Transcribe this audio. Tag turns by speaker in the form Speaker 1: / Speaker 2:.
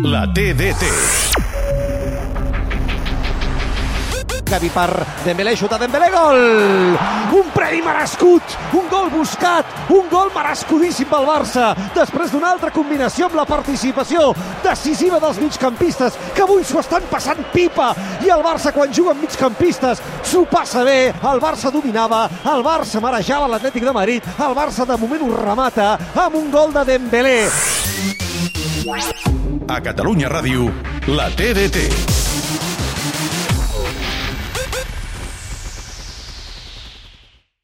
Speaker 1: La TDT.
Speaker 2: Gavi per Dembélé, xuta Dembélé, gol! Un premi merescut, un gol buscat, un gol merescudíssim pel Barça, després d'una altra combinació amb la participació decisiva dels migcampistes, que avui s'ho estan passant pipa, i el Barça quan juga amb migcampistes s'ho passa bé, el Barça dominava, el Barça marejava l'Atlètic de Madrid, el Barça de moment ho remata amb un gol de Dembélé.
Speaker 1: A Catalunya Ràdio, la TDT.